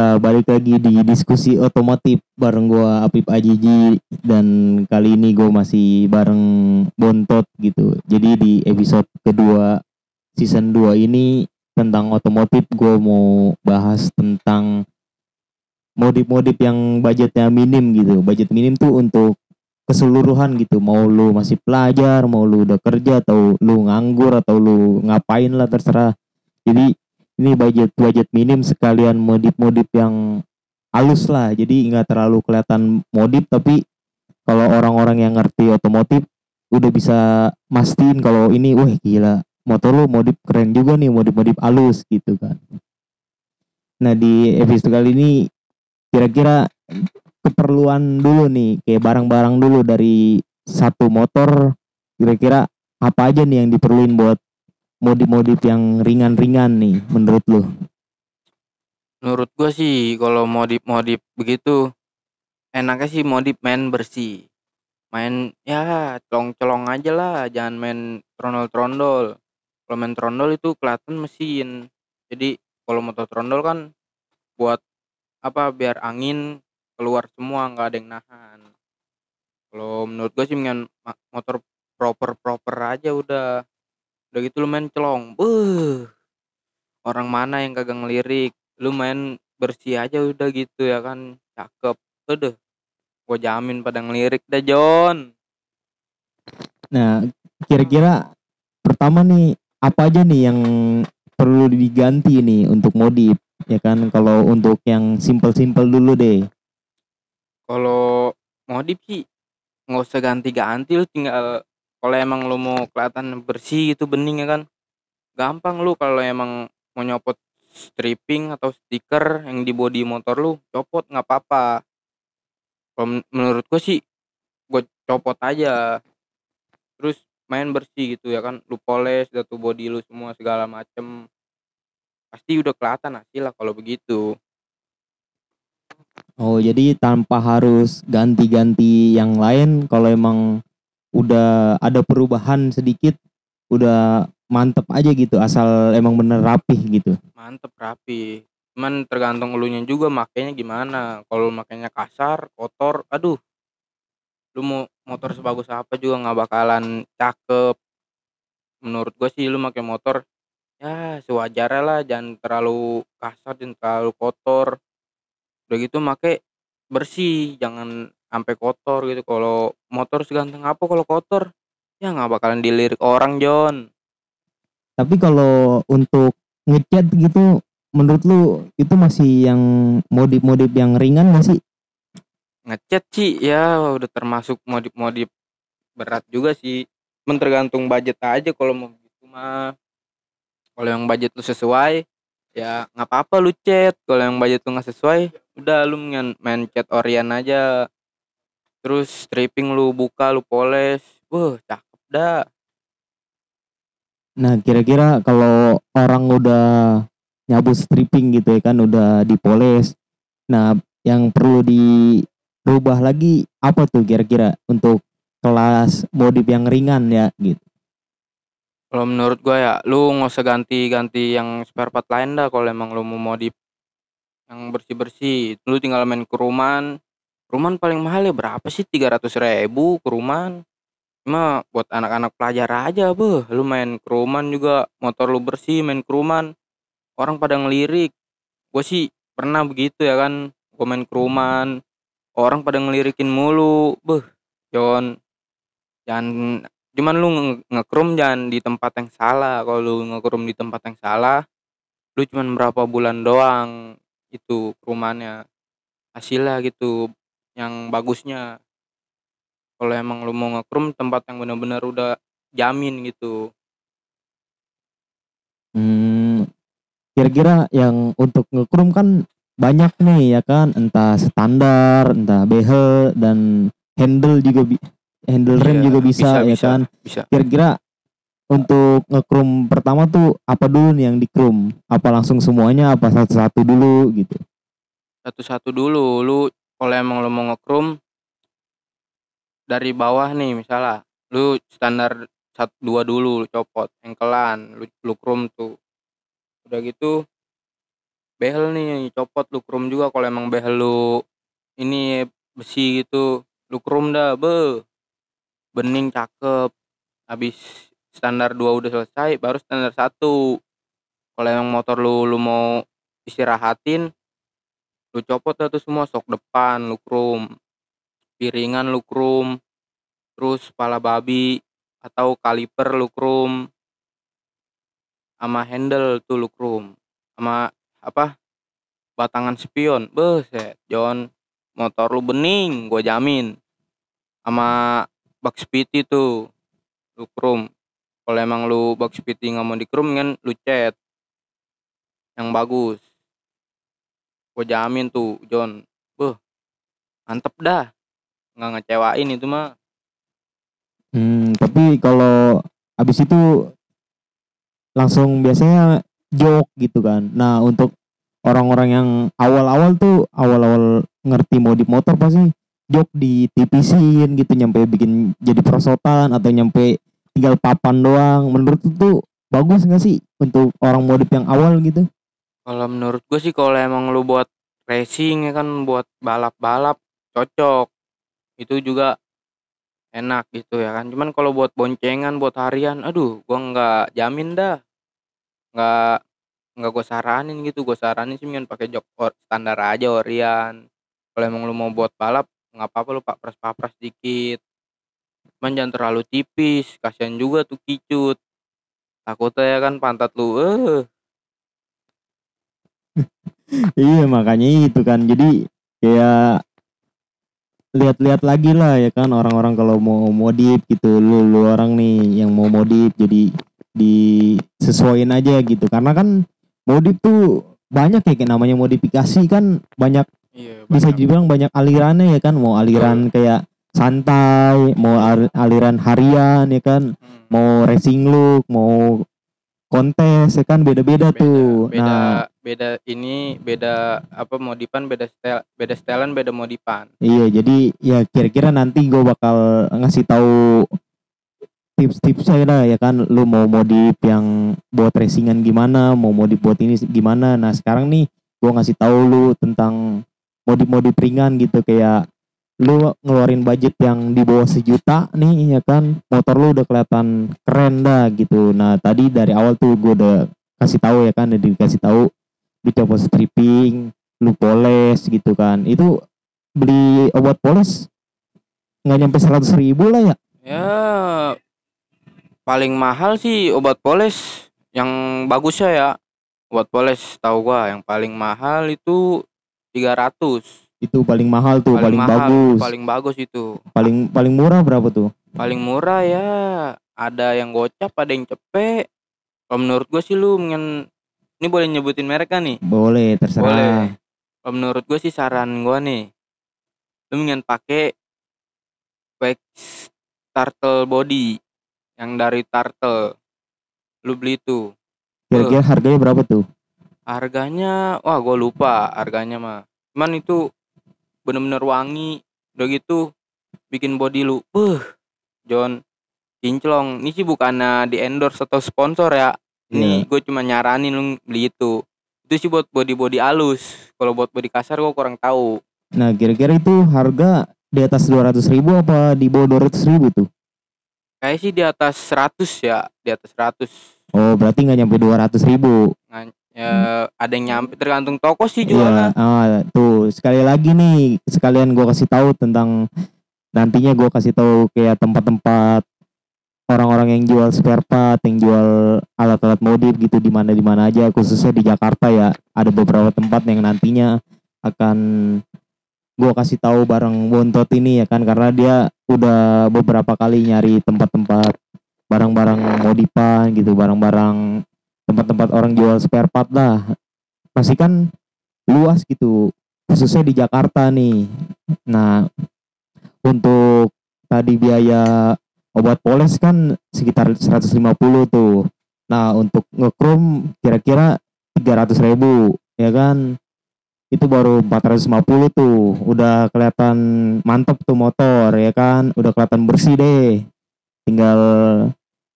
Ya, balik lagi di diskusi otomotif bareng gua Apip Ajiji dan kali ini gue masih bareng Bontot gitu. Jadi di episode kedua season 2 ini tentang otomotif gue mau bahas tentang modif-modif yang budgetnya minim gitu. Budget minim tuh untuk keseluruhan gitu. Mau lu masih pelajar, mau lu udah kerja atau lu nganggur atau lu ngapain lah terserah. Jadi ini budget budget minim sekalian modif-modif yang halus lah. Jadi nggak terlalu kelihatan modif tapi kalau orang-orang yang ngerti otomotif udah bisa mastiin kalau ini wah gila motor lo modif keren juga nih modif-modif halus gitu kan. Nah di episode kali ini kira-kira keperluan dulu nih kayak barang-barang dulu dari satu motor kira-kira apa aja nih yang diperluin buat modif-modif yang ringan-ringan nih menurut lu? Menurut gua sih kalau modif-modif begitu enaknya sih modif main bersih. Main ya colong-colong aja lah, jangan main trondol-trondol. Kalau main trondol itu kelihatan mesin. Jadi kalau motor trondol kan buat apa biar angin keluar semua nggak ada yang nahan. Kalau menurut gua sih dengan motor proper-proper aja udah udah gitu lu main celong. Beuh. Orang mana yang kagak ngelirik? Lu main bersih aja udah gitu ya kan. Cakep. Udah gue jamin pada ngelirik dah John nah kira-kira pertama nih apa aja nih yang perlu diganti nih untuk modif ya kan? Kalau untuk yang simple-simple dulu deh. Kalau modif sih nggak usah ganti-ganti lu tinggal kalau emang lu mau kelihatan bersih itu bening ya kan? Gampang lu kalau emang mau nyopot stripping atau stiker yang di body motor lu copot nggak apa-apa. Kalau menurut gua sih gue copot aja. Terus main bersih gitu ya kan? Lu poles tuh body lu semua segala macem. Pasti udah kelihatan hasil lah kalau begitu. Oh jadi tanpa harus ganti-ganti yang lain kalau emang udah ada perubahan sedikit udah mantep aja gitu asal emang bener rapih gitu. Mantep rapi cuman tergantung elunya juga makanya gimana. Kalau makanya kasar kotor aduh. Lu mau motor sebagus apa juga nggak bakalan cakep. Menurut gue sih lu pakai motor ya sewajarnya lah jangan terlalu kasar dan terlalu kotor. Udah gitu make bersih jangan sampai kotor gitu kalau motor seganteng apa kalau kotor? Ya nggak bakalan dilirik orang John tapi kalau untuk ngecat gitu menurut lu itu masih yang modif-modif yang ringan gak sih? Ngecat sih ya udah termasuk modif-modif berat juga sih. Men tergantung budget aja kalau mau gitu mah. Kalau yang budget lu sesuai ya nggak apa-apa lu chat. Kalau yang budget lu nggak sesuai udah lu main, main chat orian aja Terus stripping lu buka, lu poles, wah cakep dah. Nah kira-kira kalau orang udah nyabu stripping gitu ya kan, udah dipoles. Nah yang perlu dirubah lagi apa tuh kira-kira untuk kelas modif yang ringan ya gitu. Kalau menurut gua ya, lu nggak usah ganti-ganti yang spare part lain dah kalau emang lu mau modif yang bersih-bersih. Lu tinggal main keruman, Rumahan paling mahal ya berapa sih? tiga ratus ribu keruman. Cuma buat anak-anak pelajar aja beh, lu main keruman juga motor lu bersih main keruman. Orang pada ngelirik. Gue sih pernah begitu ya kan, gue main keruman. Orang pada ngelirikin mulu, beh, John. Jangan cuman lu ngekrum jangan di tempat yang salah. Kalau lu ngekrum di tempat yang salah, lu cuman berapa bulan doang itu kerumannya hasilnya gitu yang bagusnya. Kalau emang lu mau ngekrum tempat yang benar-benar udah jamin gitu. Hmm, kira-kira yang untuk ngekrum kan banyak nih ya kan? Entah standar entah behel dan handle juga bi handle rem iya, juga bisa, bisa ya bisa, kan? kira-kira untuk ngekrum pertama tuh apa dulu nih yang dikrum apa langsung semuanya apa satu-satu dulu gitu? Satu-satu dulu. Lu kalau emang lo mau ngekrum dari bawah nih misalnya lu standar satu dua dulu lu copot engkelan lu, lu krum tuh. Udah gitu behel nih copot lu krum juga. Kalau emang behel lu ini besi gitu lu krum dah be. Bening cakep. Habis standar dua udah selesai baru standar satu. Kalau emang motor lu lu mau istirahatin lu copot tuh semua sok depan lu krum piringan lu krum terus kepala babi atau kaliper lu krum sama handle tuh lu krum sama apa? Batangan spion. Beset John. Motor lu bening gue jamin. Sama bak spiti tuh lu krum kalau emang lu bak spiti nggak mau dikrum kan lu cat. Yang bagus gue jamin tuh John beh mantep dah nggak ngecewain itu mah Hmm, tapi kalau habis itu langsung biasanya jok gitu kan. Nah, untuk orang-orang yang awal-awal tuh awal-awal ngerti modif motor pasti jok di tipisin gitu nyampe bikin jadi perosotan atau nyampe tinggal papan doang. Menurut tuh bagus nggak sih untuk orang modif yang awal gitu? Kalau menurut gue sih kalau emang lu buat racing ya kan buat balap-balap cocok. Itu juga enak gitu ya kan. Cuman kalau buat boncengan, buat harian, aduh gua nggak jamin dah. Nggak nggak gue saranin gitu. Gue saranin sih mendingan pakai jok standar aja Orian. Kalau emang lu mau buat balap nggak apa-apa lu papras-papras dikit. Cuman jangan terlalu tipis, kasihan juga tuh kicut. Takutnya ya kan pantat lu eh Iya, makanya itu kan. Jadi kayak lihat-lihat lagi lah ya kan orang-orang kalau mau modif gitu. Lu lu orang nih yang mau modif jadi disesuaiin aja gitu. Karena kan modif tuh banyak ya kayak namanya modifikasi kan banyak iya bisa banyak. dibilang banyak alirannya ya kan. Mau aliran kayak santai mau aliran harian ya kan. Hmm. mau racing look mau kontes ya kan. Beda-beda tuh. beda nah beda ini beda apa modifan beda style beda stylean beda modifan Iya, jadi ya kira-kira nanti gue bakal ngasih tahu tips-tips saya lah ya kan. Lu mau modif yang buat racingan gimana, mau modif buat ini gimana. Nah sekarang nih gue ngasih tahu lu tentang modif-modif ringan gitu. Kayak lu ngeluarin budget yang di bawah sejuta nih ya kan. Motor lu udah kelihatan keren dah gitu. Nah tadi dari awal tuh gue udah kasih tahu ya kan udah dikasih tahu lu coba stripping lu poles gitu kan. Itu beli obat poles nggak nyampe seratus ribu lah ya. Ya paling mahal sih obat poles. Yang bagusnya ya obat poles tahu gua yang paling mahal itu 300 itu paling mahal tuh paling, mahal bagus. paling bagus itu. Paling paling murah berapa tuh? Paling murah ya ada yang gocap ada yang cepet. Kalau menurut gua sih lu mendingan ini boleh nyebutin merek kan nih? Boleh terserah. Boleh. Kalau menurut gue sih saran gua nih lu mendingan pakai wax turtle body yang dari turtle. Lu beli tuh. Kira-kira harganya berapa tuh? Harganya wah gue lupa harganya mah. Cuman itu bener-bener wangi udah gitu bikin body lu uh John. Kinclong. Ini sih bukannya di endorse atau sponsor ya ini gue cuma nyaranin lu beli itu. Itu sih buat body body halus. Kalau buat body kasar gue kurang tahu. Nah kira-kira itu harga di atas dua ratus ribu apa di bawah dua ratus ribu tuh kayak sih di atas 100 ya di atas 100 oh berarti nggak nyampe dua ratus ribu. Ya ada yang nyampe tergantung toko sih Iya, jualnya ah, tuh sekali lagi nih sekalian gua kasih tahu tentang nantinya gua kasih tahu kayak tempat-tempat orang-orang yang jual spare part, yang jual alat-alat modif gitu di mana di mana aja khususnya di Jakarta ya. Ada beberapa tempat yang nantinya akan gua kasih tahu bareng Bontot ini ya kan karena dia udah beberapa kali nyari tempat-tempat barang-barang modifan gitu, barang-barang tempat-tempat orang jual spare part lah. Pasti kan luas gitu khususnya di Jakarta nih. Nah, untuk tadi biaya obat poles kan sekitar 150 tuh. Nah, untuk ngekrom kira-kira 300 ribu, ya kan? Itu baru 450 tuh. Udah kelihatan mantep tuh motor, ya kan? Udah kelihatan bersih deh. Tinggal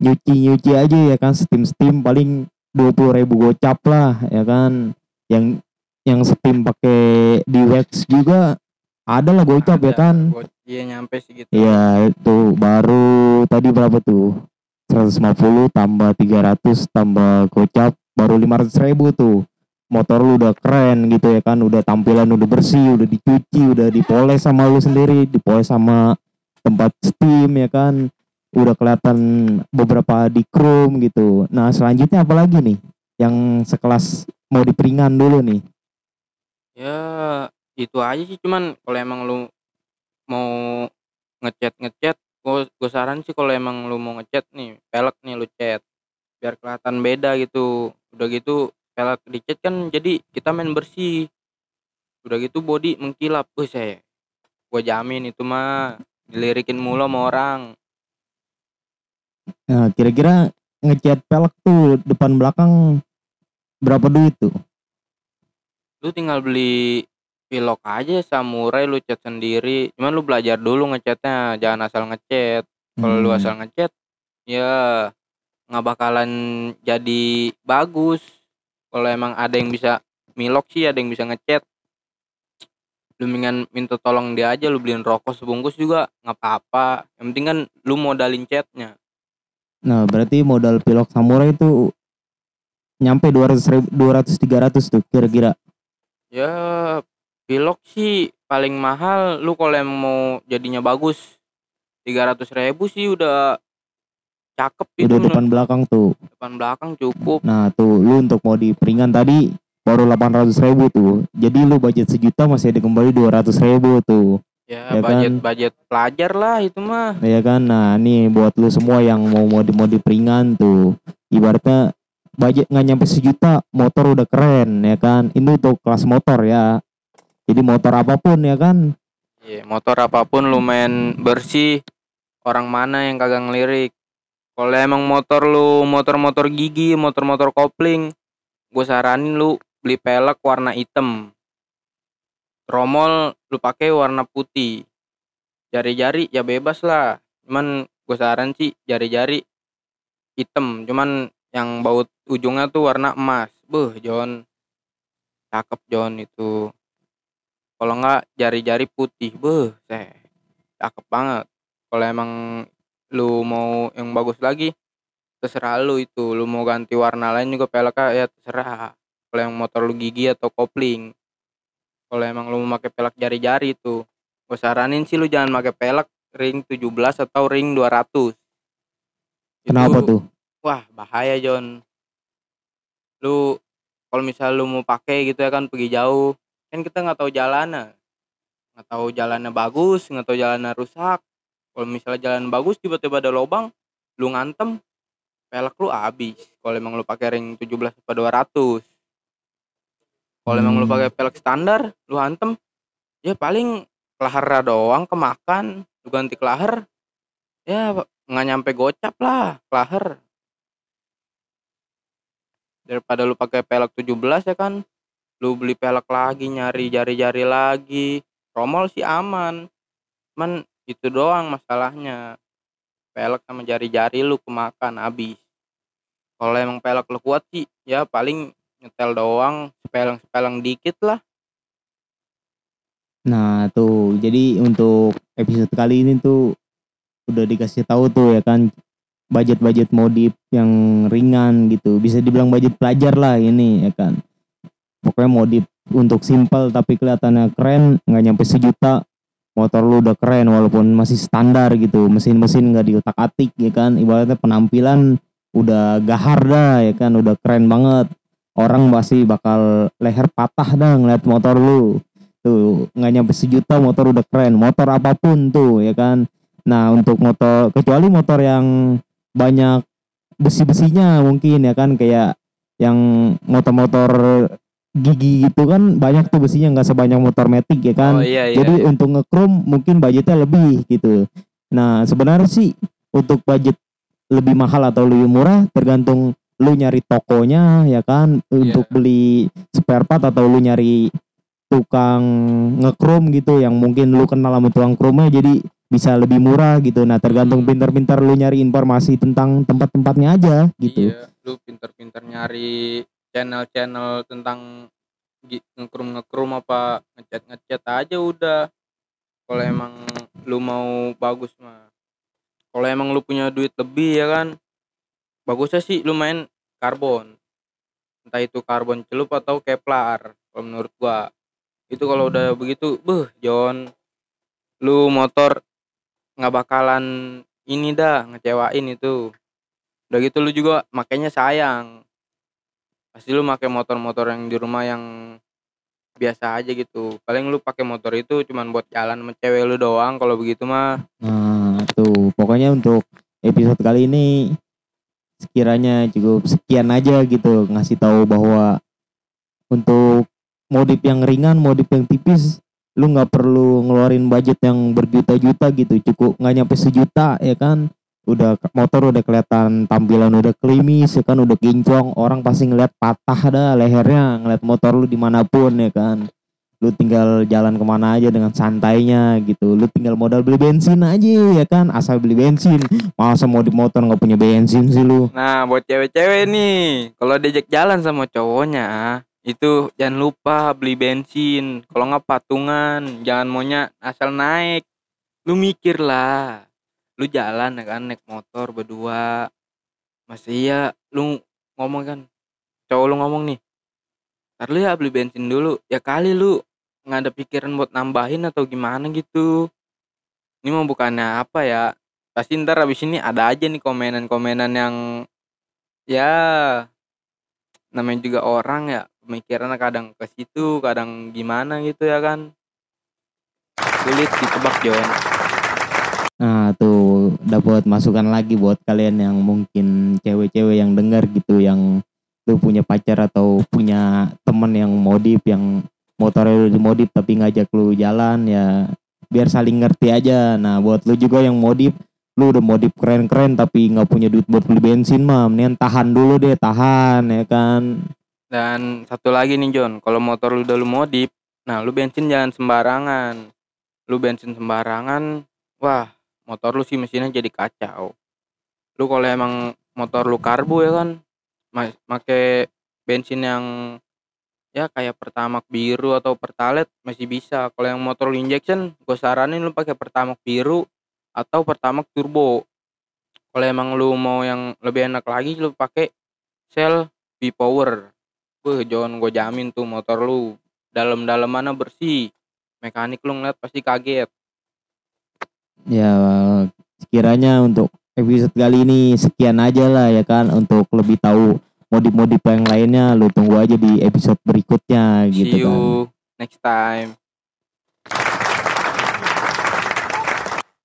nyuci-nyuci aja ya kan, steam-steam paling 20 ribu gocap lah, ya kan? Yang yang setim pakai di wax juga ada lah gocap ya kan. Iya nyampe sih gitu. Iya itu baru tadi berapa tuh? 150 tambah 300 tambah gocap baru 500 ribu tuh. Motor lu udah keren gitu ya kan udah tampilan udah bersih udah dicuci udah dipoles sama lu sendiri dipoles sama tempat steam ya kan. Udah kelihatan beberapa di chrome gitu. Nah selanjutnya apa lagi nih? Yang sekelas mau diperingan dulu nih. Ya itu aja sih cuman kalau emang lu mau ngecat gue gue saran sih kalau emang lu mau ngecat nih pelek nih lu cat biar kelihatan beda gitu. Udah gitu pelek dicat kan jadi kita main bersih. Udah gitu body mengkilap. Wih saya gue jamin itu mah dilirikin mulu sama orang. Nah kira-kira ngecat pelek tuh depan belakang berapa duit tuh? Lu tinggal beli pilok aja samurai lu cat sendiri. Cuman lu belajar dulu ngecatnya jangan asal ngecat kalau lu Hmm. asal ngecat ya nggak bakalan jadi bagus. Kalau emang ada yang bisa milok sih ada yang bisa ngecat lu mendingan minta tolong dia aja lu beliin rokok sebungkus juga nggak apa-apa. Yang penting kan lu modalin catnya Nah, berarti modal pilok samurai itu nyampe 200 ribu, 200 300 tuh kira-kira. ya pilok sih paling mahal lu kalau emang mau jadinya bagus 300 ribu sih udah cakep itu Udah menurut- depan belakang tuh. depan belakang cukup Nah, tuh lu untuk mau di peringan tadi baru 800 ribu tuh. Jadi lu budget sejuta masih ada kembali 200 ribu tuh. ya, Ya budget kan? budget pelajar lah itu mah Ya kan? Nah, nih buat lu semua yang mau mau di mau di peringan tuh. Ibaratnya budget nggak nyampe sejuta, motor udah keren ya kan. Ini untuk kelas motor ya. Jadi motor apa pun ya kan. Iya, motor apa pun lu main bersih. Orang mana yang kagak ngelirik? Kalau emang motor lu motor-motor gigi motor-motor kopling gue saranin lu beli pelek warna hitam. Tromol lu pakai warna putih. Jari-jari ya bebas lah. Cuman gue saran sih jari-jari hitam. Cuman yang baut ujungnya tuh warna emas. Beuh John. Cakep John itu kalau enggak jari-jari putih beuh teh cakep banget. Kalau emang lu mau yang bagus lagi terserah lu itu. Lu mau ganti warna lain juga peleknya ya terserah. Kalau yang motor lu gigi atau kopling. Kalau emang lu mau pakai pelek jari-jari itu gue saranin sih lu jangan pakai pelek ring 17 atau ring 200 Kenapa Itu- tuh? wah bahaya John. Lu kalau misal lu mau pakai gitu ya kan pergi jauh kan kita nggak tahu jalannya. Nggak tahu jalannya bagus nggak tahu jalannya rusak. Kalau misalnya jalan bagus tiba-tiba ada lubang lu ngantem pelek lu habis. Kalau emang lu pakai ring 17 atau 200 kalau emang lu Hmm. pakai pelek standar lu hantem ya paling kelahar doang kemakan lu ganti kelahar ya nggak nyampe gocap lah kelahar daripada lu pakai pelek 17 ya kan lu beli pelek lagi nyari jari-jari lagi. Tromol sih aman. Cuman itu doang masalahnya. Pelek sama jari-jari lu kemakan habis. Kalau emang pelek lu kuat sih ya paling nyetel doang sepeleng-sepeleng dikit lah. Nah tuh, jadi untuk episode kali ini tuh udah dikasih tahu tuh ya kan budget-budget modif yang ringan gitu. Bisa dibilang budget pelajar lah ini ya kan. Pokoknya modif untuk simple tapi kelihatannya keren, nggak nyampe sejuta. Motor lu udah keren walaupun masih standar gitu. Mesin-mesin nggak diutak-atik ya kan. Ibaratnya penampilan udah gahar dah ya kan, udah keren banget. Orang pasti bakal leher patah dah ngeliat motor lu tuh nggak nyampe sejuta motor udah keren motor apa pun tuh ya kan nah untuk motor kecuali motor yang banyak besi-besinya mungkin ya kan kayak yang motor-motor gigi gitu kan banyak tuh besinya nggak sebanyak motor metik ya kan oh iya iya jadi untuk nge-chrome mungkin budgetnya lebih gitu. Nah sebenarnya sih untuk budget lebih mahal atau lebih murah tergantung lu nyari tokonya ya kan untuk beli spare part atau lu nyari tukang nge-chrome gitu yang mungkin lu kenal sama tukang chrome jadi bisa lebih murah gitu. Nah tergantung Hmm. pintar-pintar lu nyari informasi tentang tempat-tempatnya aja gitu. Iya, lu pinter-pinter nyari channel-channel tentang ngekrum ngekrum apa ngecat ngecat aja udah. Kalau emang lu mau bagus mah. Kalau emang lu punya duit lebih ya kan? Bagusnya sih lu main karbon. Entah itu karbon celup atau keplar kalau menurut gua. Itu kalau udah begitu beh John. Lu motor nggak bakalan ini dah ngecewain itu. Udah gitu lu juga makanya sayang pasti lu pakai motor-motor yang di rumah yang biasa aja gitu. Paling lu pakai motor itu cuman buat jalan sama cewek lu doang kalau begitu mah. Nah, tuh. Pokoknya untuk episode kali ini sekiranya cukup sekian aja gitu ngasih tahu bahwa untuk modif yang ringan, modif yang tipis lu nggak perlu ngeluarin budget yang berjuta-juta gitu, cukup nggak nyampe sejuta ya kan. Udah motor udah kelihatan tampilan udah klimis ya kan, udah kinclong, orang pasti ngeliat patah dah lehernya ngeliat motor lu di mana pun ya kan. Lu tinggal jalan ke mana aja dengan santainya gitu. Lu tinggal modal beli bensin aja ya kan asal beli bensin. Masa mau di motor nggak punya bensin sih lu? Nah buat cewek-cewek nih kalau diajak jalan sama cowoknya itu jangan lupa beli bensin. Kalau nggak patungan jangan maunya asal naik. Lu mikir lah lu jalan ya kan naik motor berdua. Masih iya lu ngomong kan cowok lu ngomong nih ntar lu ya beli bensin dulu. Ya kali lu nggak ada pikiran buat nambahin atau gimana gitu. Ini mau bukannya apa ya? Pasti ntar abis ini ada aja nih komenan-komenan yang ya namanya juga orang ya pemikirannya kadang ke situ kadang gimana gitu ya kan. Sulit ditebak John nah tuh dapat masukan lagi buat kalian yang mungkin cewek-cewek yang dengar gitu yang lu punya pacar atau punya temen yang modif yang motornya udah dimodif tapi ngajak lu jalan ya biar saling ngerti aja. Nah buat lu juga yang modif lu udah modif keren-keren tapi nggak punya duit buat beli bensin mah mendingan tahan dulu deh tahan ya kan? Dan satu lagi nih John kalau motor lu udah lu modif nah lu bensin jangan sembarangan. Lu bensin sembarangan wah motor lu sih mesinnya jadi kacau. Lu kalau emang motor lu karbu ya kan ma- make bensin yang ya kayak pertamax biru atau pertalite masih bisa. Kalau yang motor lu injection gue saranin lu pakai pertamax biru atau pertamax turbo. Kalau emang lu mau yang lebih enak lagi lu pakai sel B power Wah, John gue jamin tuh motor lu dalam-dalam mana bersih. Mekanik lu ngeliat pasti kaget ya sekiranya untuk episode kali ini sekian aja lah ya kan untuk lebih tahu modif-modif yang lainnya lu tunggu aja di episode berikutnya gitu see kan you next time